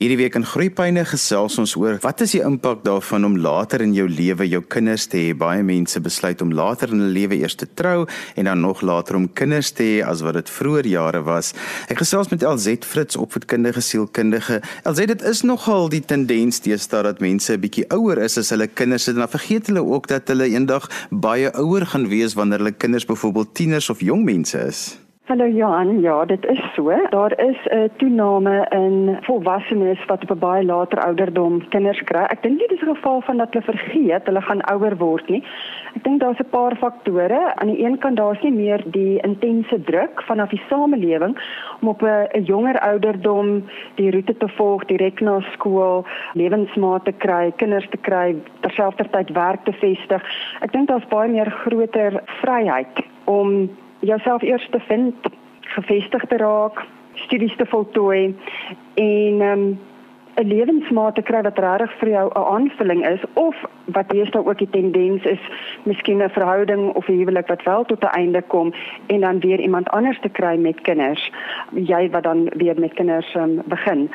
Hierdie week in Groepyne gesels ons oor wat is die impak daarvan om later in jou lewe jou kinders te hê. Baie mense besluit om later in hulle lewe eers te trou en dan nog later om kinders te hê as wat dit vroeër jare was. Ek gesels met LZ Fritz, opvoedkundige sielkundige. LZ, dit is nogal die tendens deesdae dat mense 'n bietjie ouer is as hulle kinders het en dan vergeet hulle ook dat hulle eendag baie ouer gaan wees wanneer hulle kinders byvoorbeeld tieners of jong mense is. Hallo Johan, ja, dit is so. Daar is 'n toename in volwassenes wat op 'n baie later ouderdom kinders kry. Ek dink nie dit is 'n geval van dat hulle vergeet hulle gaan ouer word nie. Ek dink daar's 'n paar faktore. Aan die een kant daar's nie meer die intense druk vanaf die samelewing om op 'n jonger ouderdom die roete te volg, direk na skool, lewensmaat te kry, kinders te kry, terselfdertyd werk te vestig. Ek dink daar's baie meer groter vryheid om jouself eers te vind, gevestig te raak, studies te voltooi en um, 'n lewensmaat te kry wat regtig vir jou 'n aanvulling is of wat meestal ook die tendens is, miskien 'n verhouding of 'n huwelik wat wel tot 'n einde kom en dan weer iemand anders te kry met kinders. Jy wat dan weer met kinders um, begin.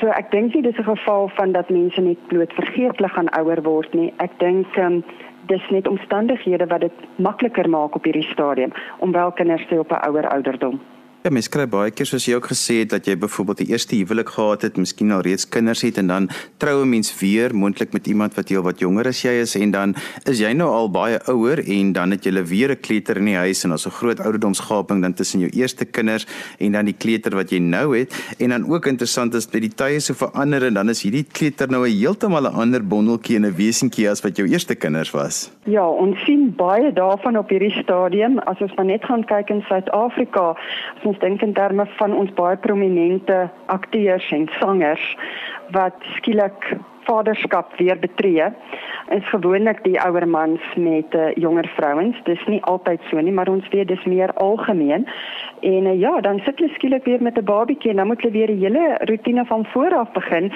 So ek dink nie dis 'n geval van dat mense net bloot vergeet hulle gaan ouer word nie. Ek dink um, dis net omstandighede wat dit makliker maak op hierdie stadium om wel kinders te op 'n ouer ouderdom. Ja, mens kry baie keer soos jy ook gesê het dat jy byvoorbeeld die eerste huwelik gehad het, miskien al reeds kinders het en dan trou 'n mens weer moontlik met iemand wat heel wat jonger as jy is en dan is jy nou al baie ouer en dan het jy weer 'n kleuter in die huis en daar's 'n groot ouderdomsgaping dan tussen jou eerste kinders en dan die kleuter wat jy nou het en dan ook interessant is dat die tye so verander en dan is hierdie kleuter nou 'n heeltemal 'n ander bondeltjie en 'n wesentjie as wat jou eerste kinders was. Ja, ons sien baie daarvan op hierdie stadium as ons maar net gaan kyk in Suid-Afrika ons dink in terme van ons baie prominente akteurs en sangers wat skielik vaderskap weer betree is gewoonlik die ouer mans met uh, jonger vrouens. Dis nie altyd so nie maar ons weet dis meer algemeen. En uh, ja dan sit hulle skielik weer met 'n babietjie en dan moet hulle weer die hele rotine van voor af begin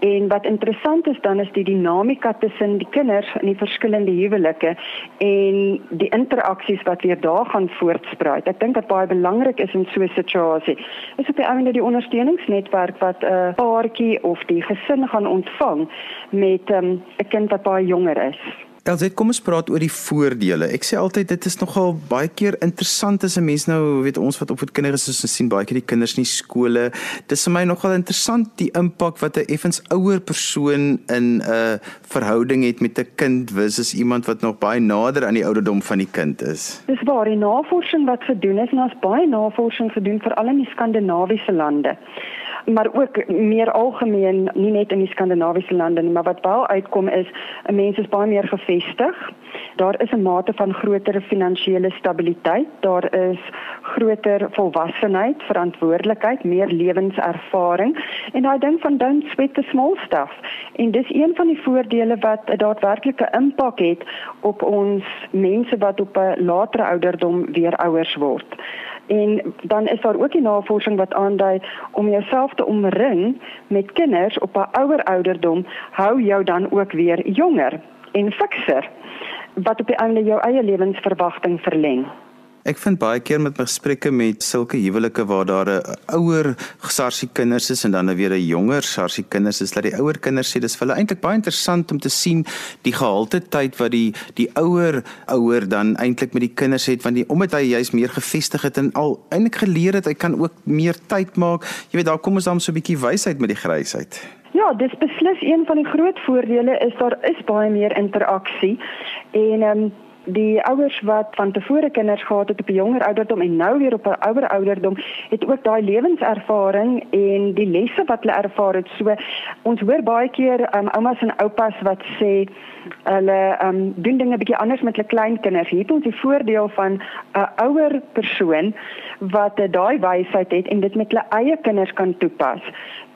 en wat interessant is dan is die dinamika tussen die kinders in die verskillende huwelike en die interaksies wat weer daar gaan voortspruit ek dink dit baie belangrik is in so 'n situasie is op die einde die ondersteuningsnetwerk wat 'n uh, paartjie of die gesin gaan ontvang met ehm, 'n um, kind wat baie jonger is. Elsie, kom ons praat oor die voordele. Ek sê altyd dit is nogal baie keer interessant as 'n mens nou weet ons wat opvoedkinders is, ons sien baie keer die kinders in die skole. Dis vir my nogal interessant die impak wat 'n effens ouer persoon in 'n verhouding het met 'n kind versus iemand wat nog baie nader aan die ouderdom van die kind is. Dis waar die navorsing wat gedoen is en ons baie navorsing gedoen veral in die skandinawiese lande maar ook meer algemeen nie net in die skandinawiese lande nie maar wat wel uitkom is 'n mens is baie meer gefestig daar is 'n mate van groter finansiële stabiliteit. Daar is groter volwassenheid verantwoordelikheid meer lewenservaring. En daai ding van don't sweat the small stuff. En dis een van die voordele wat 'n daadwerklike impak het op ons mense wat op 'n latere ouderdom weer ouers word En dan is daar ook die navorsing wat aandui om jouself te omring met kinders op 'n ouer ouderdom hou jou dan ook weer jonger en fikser wat op die einde jou eie lewensverwagting verleng. Ek vind baie keer met my gesprekke met sulke huwelike waar daar 'n ouer sarsie kinders is en dan weer 'n jonger sarsie kinders is dat die ouer kinders sê dis vir hulle eintlik baie interessant om te sien die gehalte tyd wat die die ouer ouer dan eintlik met die kinders het want die omdat hy juis meer gevestig het en al eintlik geleer het hy kan ook meer tyd maak. Jy weet daar kom ons dan so 'n bietjie wysheid met die grysheid. Ja, dis beslis een van die groot voordele is daar is baie meer interaksie en ehm um, die ouers wat van tevore kinders gehad het op 'n jonger ouderdom en nou weer op 'n ouer ouderdom het ook daai lewenservaring en die lesse wat hulle ervaar het. So ons hoor baie keer um, oumas en oupas wat sê hulle um, doen dinge bietjie anders met hulle kleinkinders. Hier het ons die voordeel van 'n ouer persoon wat uh, daai wysheid het en dit met hulle eie kinders kan toepas.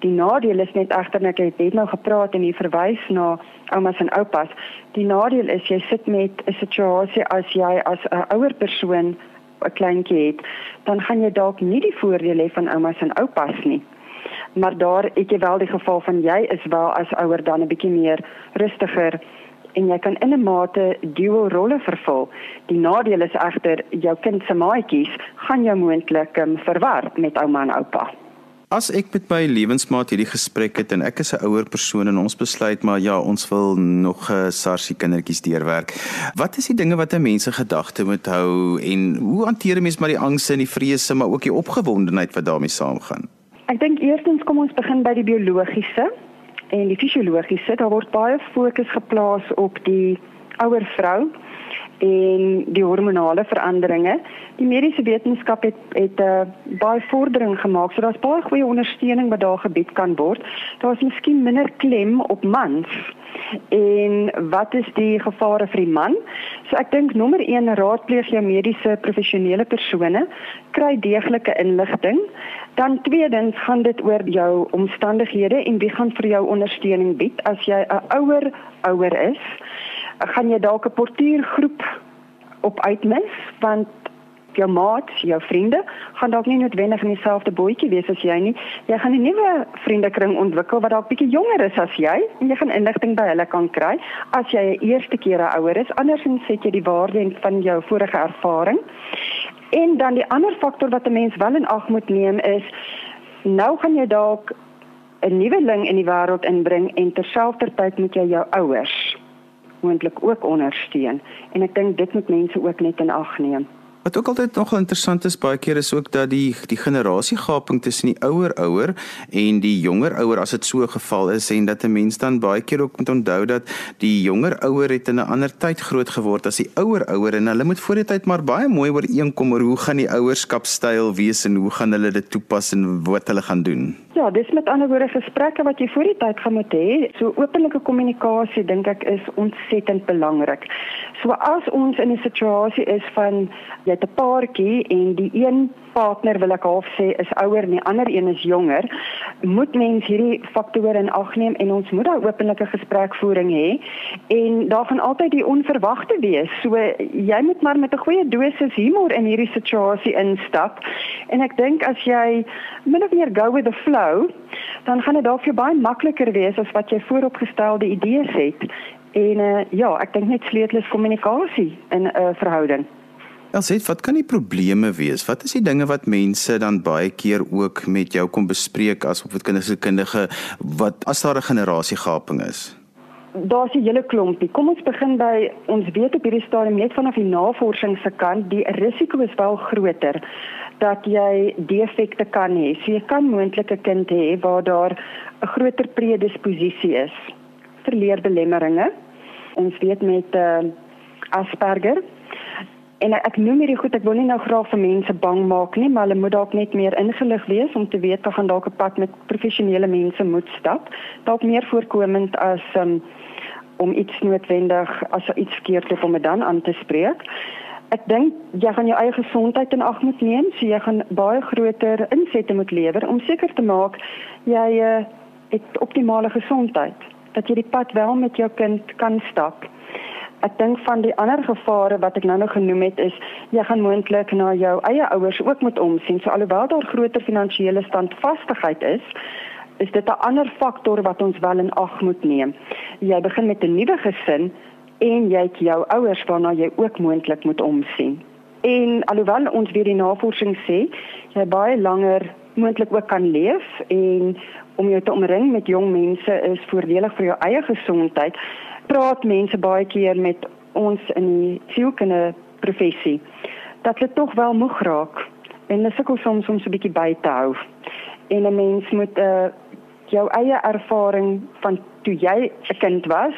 Die nadeel is net egter net ek het nou gepraat en jy verwys na oumas en oupas. Die nadeel is jy sit met 'n situasie as jy as 'n ouer persoon 'n kleintjie het, dan gaan jy dalk nie die voordeel hê van oumas en oupas nie. Maar daar het jy wel die geval van jy is wel as ouer dan 'n bietjie meer rustiger en jy kan in 'n mate dual rolle vervul. Die nadeel is egter jou kind se maatjies gaan jou moontlik um, verwar met ouma en oupa. As ek met my lewensmaat hierdie gesprek het en ek is 'n ouer persoon en ons besluit maar ja, ons wil nog 'n uh, sarsie kindertjies deurwerk. Wat is die dinge wat 'n mens se gedagte moet hou en hoe hanteer 'n mens maar die angste en die vrese maar ook die opgewondenheid wat daarmee saamgaan? Ek dink eerstens kom ons begin by die biologiese en die fisiologiese. Daar word baie fokus geplaas op die ouer vrou en die hormonale veranderinge. Die mediese wetenskap het het 'n uh, baie vordering gemaak, so daar's baie goeie ondersteuning wat daar gebied kan word. Daar's miskien minder klem op mans. En wat is die gevare vir die man? So ek dink nommer 1 raadpleeg jou mediese professionele persone, kry deeglike inligting. Dan tweedens gaan dit oor jou omstandighede en wie gaan vir jou ondersteuning bied as jy 'n ouer ouer is gaan jy dalk 'n portuïergroep op uitmis want jou maats, jou vriende gaan dalk nie noodwendig in dieselfde bootjie wees as jy nie. Jy gaan 'n nuwe vriendekring ontwikkel wat dalk bietjie jonger is as jy en jy gaan inligting by hulle kan kry as jy 'n eerste keer ouer is. Andersins set jy die waarde van jou vorige ervaring. En dan die ander faktor wat 'n mens wel in ag moet neem is nou gaan jy dalk 'n nuweling in die wêreld inbring en terselfdertyd moet jy jou ouers moontlik ook ondersteun en ek dink dit moet mense ook net in ag neem. Wat ook altyd nogal interessant is baie keer is ook dat die die generasiegaping tussen die ouer ouer en die jonger ouer as dit so 'n geval is en dat 'n mens dan baie keer ook moet onthou dat die jonger ouer het in 'n ander tyd groot geword as die ouer ouer en hulle moet voor die tyd maar baie mooi ooreenkom oor hoe gaan die ouerskapstyl wees en hoe gaan hulle dit toepas en wat hulle gaan doen. Ja, dis met ander woorde gesprekke wat jy voor die tyd gaan moet hê. So openlike kommunikasie dink ek is ontsettend belangrik. So as ons in 'n situasie is van jy het 'n paartjie en die een partner wil ek half sê is ouer en die ander een is jonger, moet mens hierdie faktore in ag neem en ons moet daai openlike gesprekvoering hê en daar gaan altyd die onverwagte wees. So jy moet maar met 'n goeie dosis humor in hierdie situasie instap. En ek dink as jy min of meer go with the flow, dan gaan dit dalk vir baie makliker wees as wat jy vooropgestelde idees het. En uh, ja, ek dink net sleutel is kommunikasie in 'n uh, verhouding. Elsie, wat kan die probleme wees? Wat is die dinge wat mense dan baie keer ook met jou kom bespreek as opvoedkundige wat as daar 'n generasiegaping is? Daar's 'n hele klompie. Kom ons begin by ons weet op hierdie stadium net vanaf die navorsing se kant, die risiko is wel groter dat jy defekte kan hê. So jy kan moontlik 'n kind hê waar daar 'n groter predisposisie is vir leerbelemmeringe. Ons weet met uh, Asperger En ek noem hierdie goed, ek wil nie nou graag vir mense bang maak nie, maar hulle moet dalk net meer ingelig wees om te weet dat gaan dalk 'n pad met professionele mense moet stap. Dalk meer voorkomend as um, om iets noodwendig as iets verkeerd is om dit dan aan te spreek. Ek dink jy gaan jou eie gesondheid in ag moet neem, so jy gaan baie groter insette moet lewer om seker te maak jy uh, het optimale gesondheid, dat jy die pad wel met jou kind kan stap ek dink van die ander gevare wat ek nou nog genoem het is jy gaan moontlik na jou eie ouers ook moet omsien. So alhoewel daar groter finansiële standvastigheid is, is dit 'n ander faktor wat ons wel in ag moet neem. Jy begin met 'n nuwe gesin en jy het jou ouers waarna jy ook moontlik moet omsien. En alhoewel ons weer die navorsing sê jy baie langer moontlik ook kan leef en om jou te omring met jong mense is voordelig vir jou eie gesondheid praat mense baie keer met ons in die sielkunde professie dat hulle tog wel moeg raak en hulle sukkel soms om so 'n bietjie by te hou. En 'n mens moet uh jou eie ervaring van toe jy 'n kind was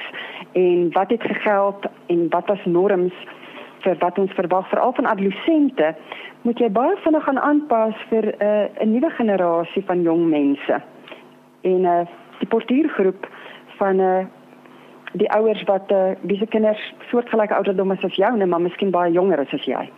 en wat het gegeld en wat was norms vir wat ons verwag veral van adolessente moet jy baie vinnig gaan aanpas vir 'n uh, 'n nuwe generasie van jong mense. En uh die portuïergroep van 'n uh, die ouers wat uh, wie se kinders soortgelyke ouderdom is as jou, nee, maar miskien baie jonger as jy.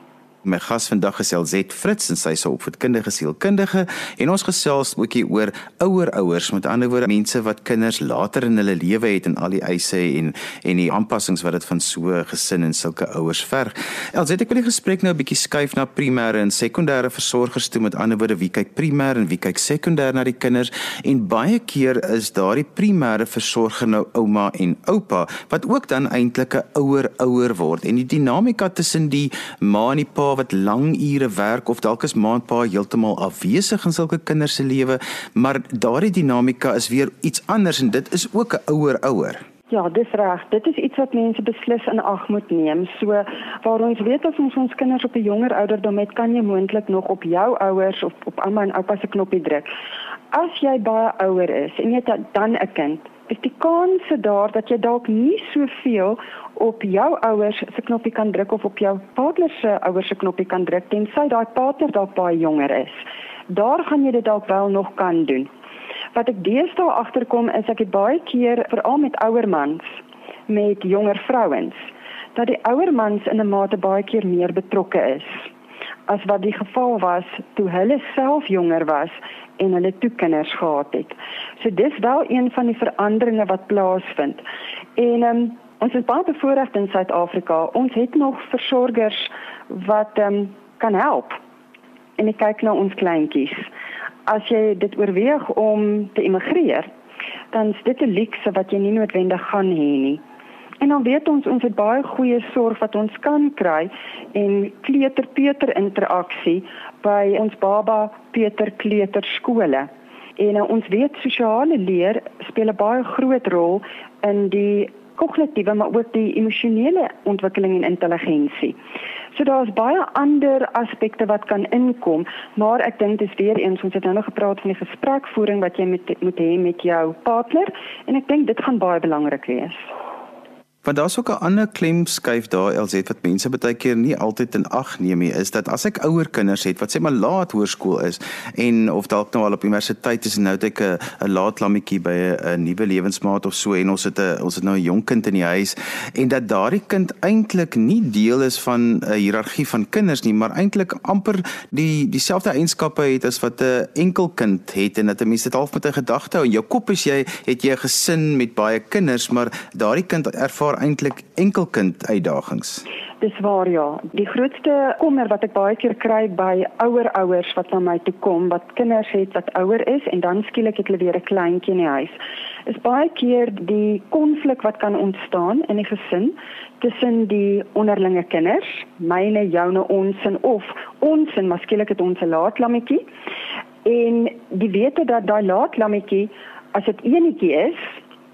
My gas vandag is Elzet Fritz en sy is 'n opvoedkundige sielkundige en ons gesels ook hier oor ouer ouers, met ander woorde mense wat kinders later in hulle lewe het en al die eise en en die aanpassings wat dit van so 'n gesin en sulke ouers verg. Elzet, ek wil die gesprek nou 'n bietjie skuif na primêre en sekondêre versorgers toe, met ander woorde wie kyk primêr en wie kyk sekondêr na die kinders en baie keer is daardie primêre versorger nou ouma en oupa wat ook dan eintlik 'n ouer ouer word en die dinamika tussen die ma en die pa wat lang ure werk of dalk is maandpa heeltemal afwesig in sulke kinders se lewe, maar daardie dinamika is weer iets anders en dit is ook 'n ouer ouer. Ja, dis reg. Dit is iets wat mense beslis in ag moet neem. So waar ons weet of ons ons kinders op 'n jonger ouderdom het, kan jy moontlik nog op jou ouers of op ouma en oupa se knoppie druk. As jy baie ouer is en jy dan 'n kind, is die kans daar dat jy dalk nie soveel op jou ouers se knoppie kan druk of op jou partner se ouers se knoppie kan druk tensy daai partner dalk baie jonger is. Daar gaan jy dit dalk wel nog kan doen. Wat ek deesdae agterkom is ek het baie keer veral met ouer mans met jonger vrouens dat die ouer mans in 'n mate baie keer meer betrokke is as wat die geval was toe hulle self jonger was en hulle toe kinders gehad het. So dis wel een van die veranderinge wat plaasvind. En um, ons is baie bevoorreg in Suid-Afrika. Ons het nog versorgers wat um, kan help. En ek kyk na ons kleintjies. As jy dit oorweeg om te immigreer, dan is dit 'n luukse wat jy nie noodwendig gaan hê nie. En dan weet ons ons het baie goeie sorg wat ons kan kry en kleuter Peter interaksie by ons baba Peter kleuter skole. En uh, ons weet sosiale leer speel 'n baie groot rol in die kognitiewe maar ook die emosionele ontwikkeling en intelligensie. So daar's baie ander aspekte wat kan inkom, maar ek dink dis weer eens ons het nou nog gepraat van die gesprekvoering wat jy met moet hê met jou partner en ek dink dit gaan baie belangrik wees. Want daar's ook 'n ander klem skuif daar LZ wat mense baie keer nie altyd in ag neem nie, is dat as ek ouer kinders het wat sê maar laat hoërskool is en of dalk nou al op universiteit is en nou het ek 'n laat lammetjie by 'n nuwe lewensmaat of so en ons het 'n ons het nou 'n jong kind in die huis en dat daardie kind eintlik nie deel is van 'n hiërargie van kinders nie, maar eintlik amper die dieselfde eienskappe het as wat 'n enkel kind het en dat 'n mens dit half met 'n gedagte hou. In jou kop is jy het jy 'n gesin met baie kinders, maar daardie kind ervaar daar eintlik enkelkind uitdagings? Dis waar ja. Die grootste kommer wat ek baie keer kry by ouer ouers wat na my toe kom wat kinders het wat ouer is en dan skielik het hulle weer 'n kleintjie in die huis. Is baie keer die konflik wat kan ontstaan in die gesin tussen die onderlinge kinders, myne, joune, ons en of ons en maskielik het ons 'n laat lammetjie. En die wete dat daai laat lammetjie as dit eenetjie is,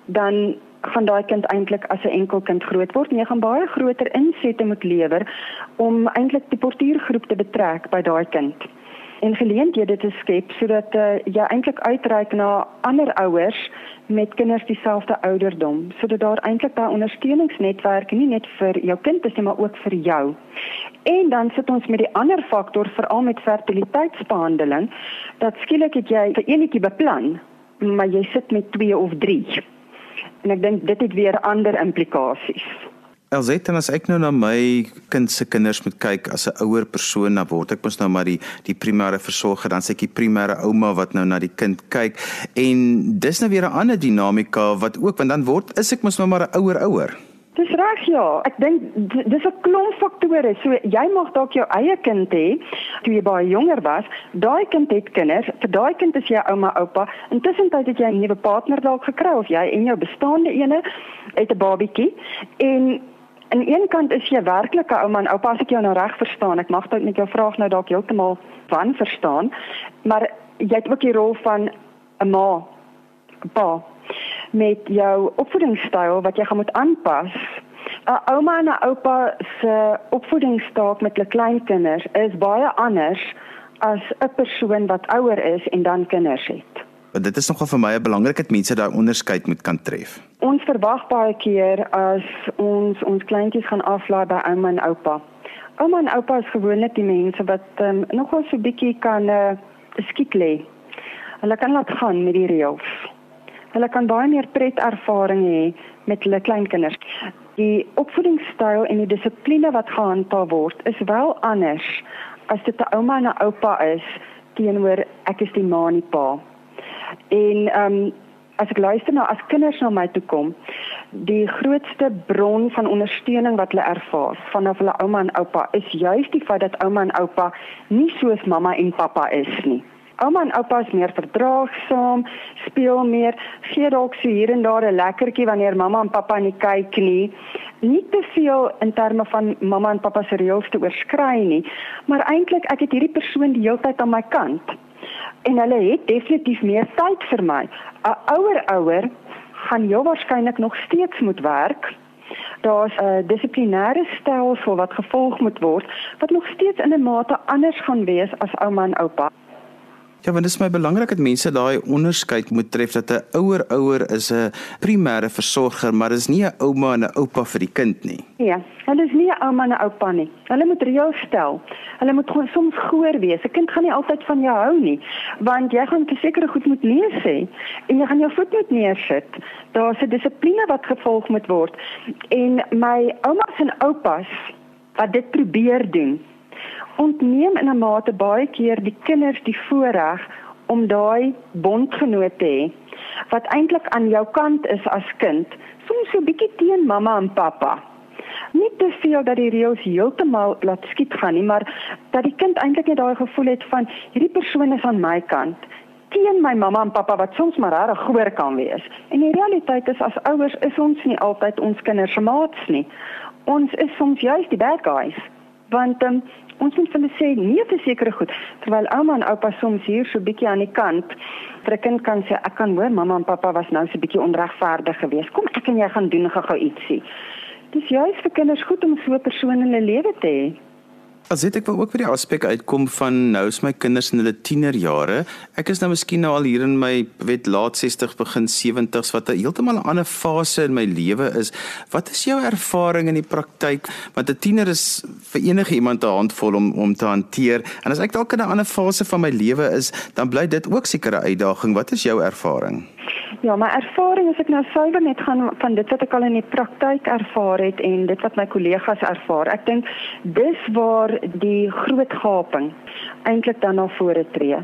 dan gaan daai kind eintlik as 'n enkel kind groot word. En jy gaan baie groter insette moet lewer om eintlik die portuïergroep te betrek by daai kind. En geleenthede te skep sodat uh, jy eintlik uitreik na ander ouers met kinders dieselfde ouderdom sodat daar eintlik daai ondersteuningsnetwerk nie net vir jou kind is nie maar ook vir jou. En dan sit ons met die ander faktor veral met fertiliteitsbehandeling dat skielik het jy vir enetjie beplan maar jy sit met 2 of 3 en ek dink dit het weer ander implikasies. Elzet en as ek nou na my kind se kinders moet kyk as 'n ouer persoon dan word ek mos nou maar die die primêre versorger dan sê ek die primêre ouma wat nou na die kind kyk en dis nou weer 'n ander dinamika wat ook want dan word is ek mos nou maar 'n ouer ouer. Dis reg ja. Ek dink dis 'n klomp faktore. So jy mag dalk jou eie kind hê toe jy baie jonger was. Daai kind het kinders. Vir daai kind is jy ouma, oupa. Intussen het jy 'n nuwe partner dalk gekry of jy en jou bestaande ene het 'n babietjie. En aan een kant is jy werklik 'n ouma en oupa as ek jou nou reg verstaan. Ek mag dalk net jou vraag nou dalk heeltemal van verstaan. Maar jy het ook die rol van 'n ma, 'n pa met jou opvoedingsstyl wat jy gaan moet aanpas. 'n Ouma en 'n oupa se opvoedingsstaak met hulle kleinkinders is baie anders as 'n persoon wat ouer is en dan kinders het. Want dit is nogal vir my 'n belangrikheid mense daai onderskeid moet kan tref. Ons verwag baie keer as ons ons kleintjies gaan aflaai by ouma en oupa. Ouma en oupa is gewoonlik die mense wat um, nogal so bietjie kan uh, skiet lê. Hulle kan laat gaan met die reëls. Hulle kan baie meer pret ervaring hê met hulle kleinkinders. Die opvoedingsstyl en die dissipline wat gehandhaaf word is wel anders as dit 'n ouma en 'n oupa is teenoor ek is die ma en die pa. En ehm um, as ek luister na as kinders na my toe kom, die grootste bron van ondersteuning wat hulle ervaar vanaf hulle ouma en oupa is juis die feit dat ouma en oupa nie soos mamma en pappa is nie Ouma en oupa is meer verdraagsaam, speel meer, gee dalk so hier en daar 'n lekkertjie wanneer mamma en pappa nie kyk nie. Nie te veel in terme van mamma en pappa se reëls te oorskry nie, maar eintlik ek het hierdie persoon die hele tyd aan my kant. En hulle het definitief meer tyd vir my. 'n Ouer ouer gaan jou waarskynlik nog steeds moet werk daar's 'n dissiplinêre stelsel wat gevolg moet word wat nog steeds in 'n mate anders gaan wees as ouma en oupa. Ja, want dit is my belangrik dat mense daai onderskeid moet tref dat 'n ouer ouer is 'n primêre versorger, maar is nie 'n ouma en 'n oupa vir die kind nie. Ja, hulle is nie 'n ouma en 'n oupa nie. Hulle moet reël stel. Hulle moet gewoon soms goeie wees. 'n Kind gaan nie altyd van jou hou nie, want jy gaan sekere goed moet lees sê en jy gaan jou voet moet neersit. Daar's 'n dissipline wat gevolg moet word. En my oumas en oupas wat dit probeer doen ontneem in 'n mate baie keer die kinders die voorreg om daai bondgenoot te hê wat eintlik aan jou kant is as kind, soms so 'n bietjie teen mamma en pappa. Nie te veel dat die reëls heeltemal laat skiet gaan nie, maar dat die kind eintlik net daai gevoel het van hierdie persoon is aan my kant teen my mamma en pappa wat soms maar reg goeie kan wees. En die realiteit is as ouers is ons nie altyd ons kinders se maats nie. Ons is soms juist die bad guys. Want um, ons moet hulle sê nee te sekere goed terwyl ouma en oupa soms hier so bietjie aan die kant vir 'n kind kan sê ek kan hoor mamma en pappa was nou so bietjie onregverdig geweest. Kom ek en jy gaan doen gou-gou ietsie. Dis juist vir kinders goed om so 'n persoon in hulle lewe te hê As dit ek wil ook by die aspek uitkom van nou is my kinders in hulle tienerjare. Ek is nou miskien nou al hier in my weet laat 60 begin 70s wat 'n heeltemal 'n ander fase in my lewe is. Wat is jou ervaring in die praktyk? Want 'n tiener is vir enige iemand 'n handvol om om te hanteer. En as ek dalk in 'n ander fase van my lewe is, dan bly dit ook seker 'n uitdaging. Wat is jou ervaring? Ja, my ervaring is ek nou suiwer net gaan van dit wat ek al in die praktyk ervaar het en dit wat my kollegas ervaar. Ek dink dis waar die groot gaping eintlik dan na vore tree.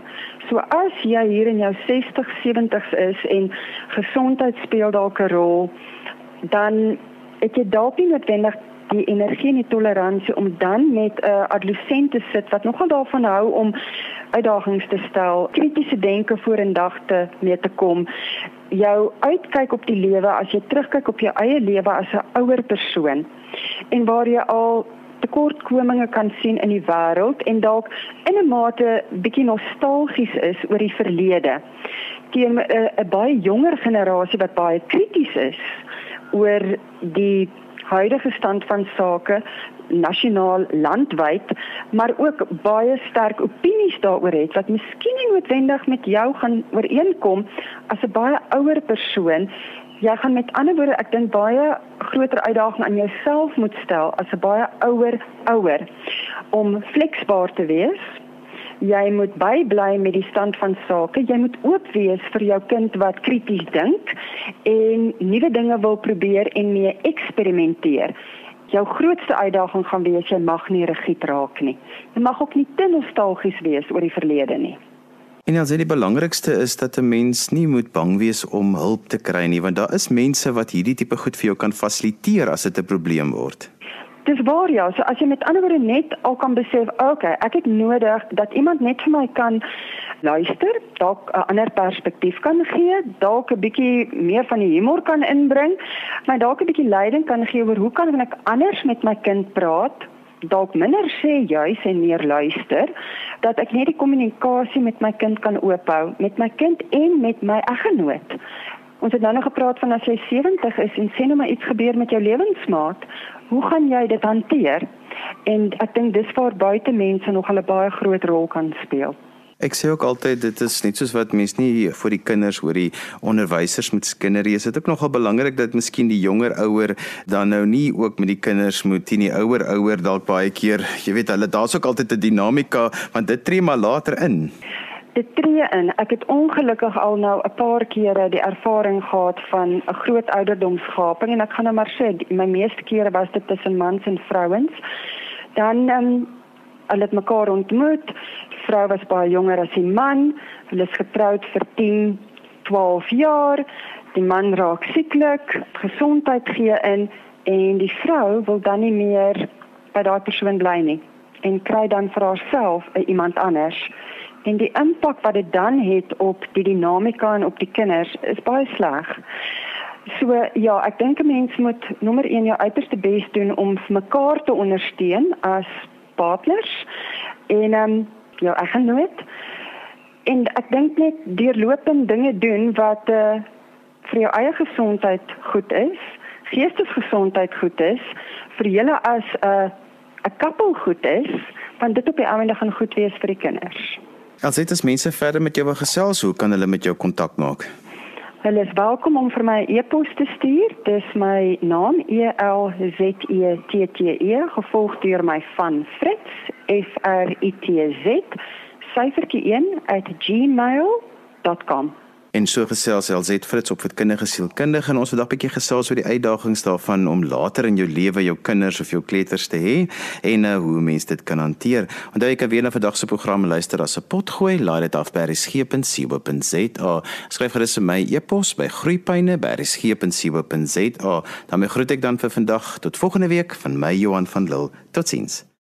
So as jy hier in jou 60, 70s is en gesondheid speel dalk 'n rol, dan het jy dalk nie noodwendig die energie en die toleransie om dan met 'n adolescent te sit wat nogal daarvan hou om uitdagings te stel, kritiese denke vorendag te mee te kom, jou uitkyk op die lewe as jy terugkyk op jou eie lewe as 'n ouer persoon en waar jy al tekortkominge kan sien in die wêreld en dalk in 'n mate bietjie nostalgies is oor die verlede teen 'n baie jonger generasie wat baie krities is oor die huidige stand van sake nasionaal landwyd maar ook baie sterk opinies daaroor het wat miskien nie noodwendig met jou gaan ooreenkom as 'n baie ouer persoon. Jy gaan met ander woorde ek dink baie groter uitdaging aan jouself moet stel as 'n baie ouer ouer om fleksbaar te wees jy moet bybly met die stand van sake. Jy moet oop wees vir jou kind wat krities dink en nuwe dinge wil probeer en mee eksperimenteer. Jou grootste uitdaging gaan wees jy mag nie rigied raak nie. Jy mag ook nie te nostalgies wees oor die verlede nie. En dan sê die belangrikste is dat 'n mens nie moet bang wees om hulp te kry nie, want daar is mense wat hierdie tipe goed vir jou kan fasiliteer as dit 'n probleem word. Dis waar ja, so as jy met ander woorde net al kan besef, okay, ek het nodig dat iemand net vir my kan luister, dalk 'n ander perspektief kan gee, dalk 'n bietjie meer van die humor kan inbring, maar dalk 'n bietjie leiding kan gee oor hoe kan ek anders met my kind praat? dalk minder sê juis en meer luister dat ek net die kommunikasie met my kind kan oophou met my kind en met my eggenoot Ons het nou nog gepraat van as jy 70 is en sê nou maar iets gebeur met jou lewensmaat, hoe gaan jy dit hanteer? En ek dink dis waar buite mense nog 'n baie groot rol kan speel. Ek sê ook altyd dit is net soos wat mense nie vir die kinders oor die onderwysers moet skinnerie is dit ook nogal belangrik dat miskien die jonger ouer dan nou nie ook met die kinders moet die ouer ouer dalk baie keer jy weet hulle daar's ook altyd 'n dinamika want dit tree maar later in dit tree in. Ek het ongelukkig al nou 'n paar kere die ervaring gehad van 'n groot ouderdomsgaping en ek gaan nou maar sê my meeste kere was dit tussen mans en vrouens. Dan ehm um, hulle het mekaar ontmoet. Die vrou was baie jonger as die man. Hulle is getroud vir 10, 12 jaar. Die man raak sieklik, gesondheid gee in en die vrou wil dan nie meer by daardie persoon bly nie en kry dan vir haarself 'n iemand anders En die impak wat dit dan het op die dinamika en op die kinders is baie sleg. So ja, ek dink 'n mens moet nommer 1 jou uiterste bes doen om mekaar te ondersteun as partners. En ehm um, ja, ek gaan nooit en ek dink net deurlopend dinge doen wat uh, vir jou eie gesondheid goed is, geestesgesondheid goed is, vir julle as 'n uh, 'n koppel goed is, want dit op die einde gaan goed wees vir die kinders. As dit as mense verder met jou wil gesels, hoe kan hulle met jou kontak maak? Hulle is welkom om vir my e-pos te stuur. Dis my naam E L Z E T T E gevolg deur my van Fritz F R I T Z syfertjie 1 @gmail.com. En so gesels LZ Fritz op vir kindige sielkundige en ons het 'n bietjie gesels oor die uitdagings daarvan om later in jou lewe jou kinders of jou kleuters te hê en uh, hoe mense dit kan hanteer. Onthou jy kan weer na vandag se program luister as 'n potgooi, laai dit af by resgep.co.za. Skryf gerus vir my e-pos by groeipyne@resgep.co.za. Dan groet ek dan vir vandag tot volgende week van my Johan van Lille. Totsiens.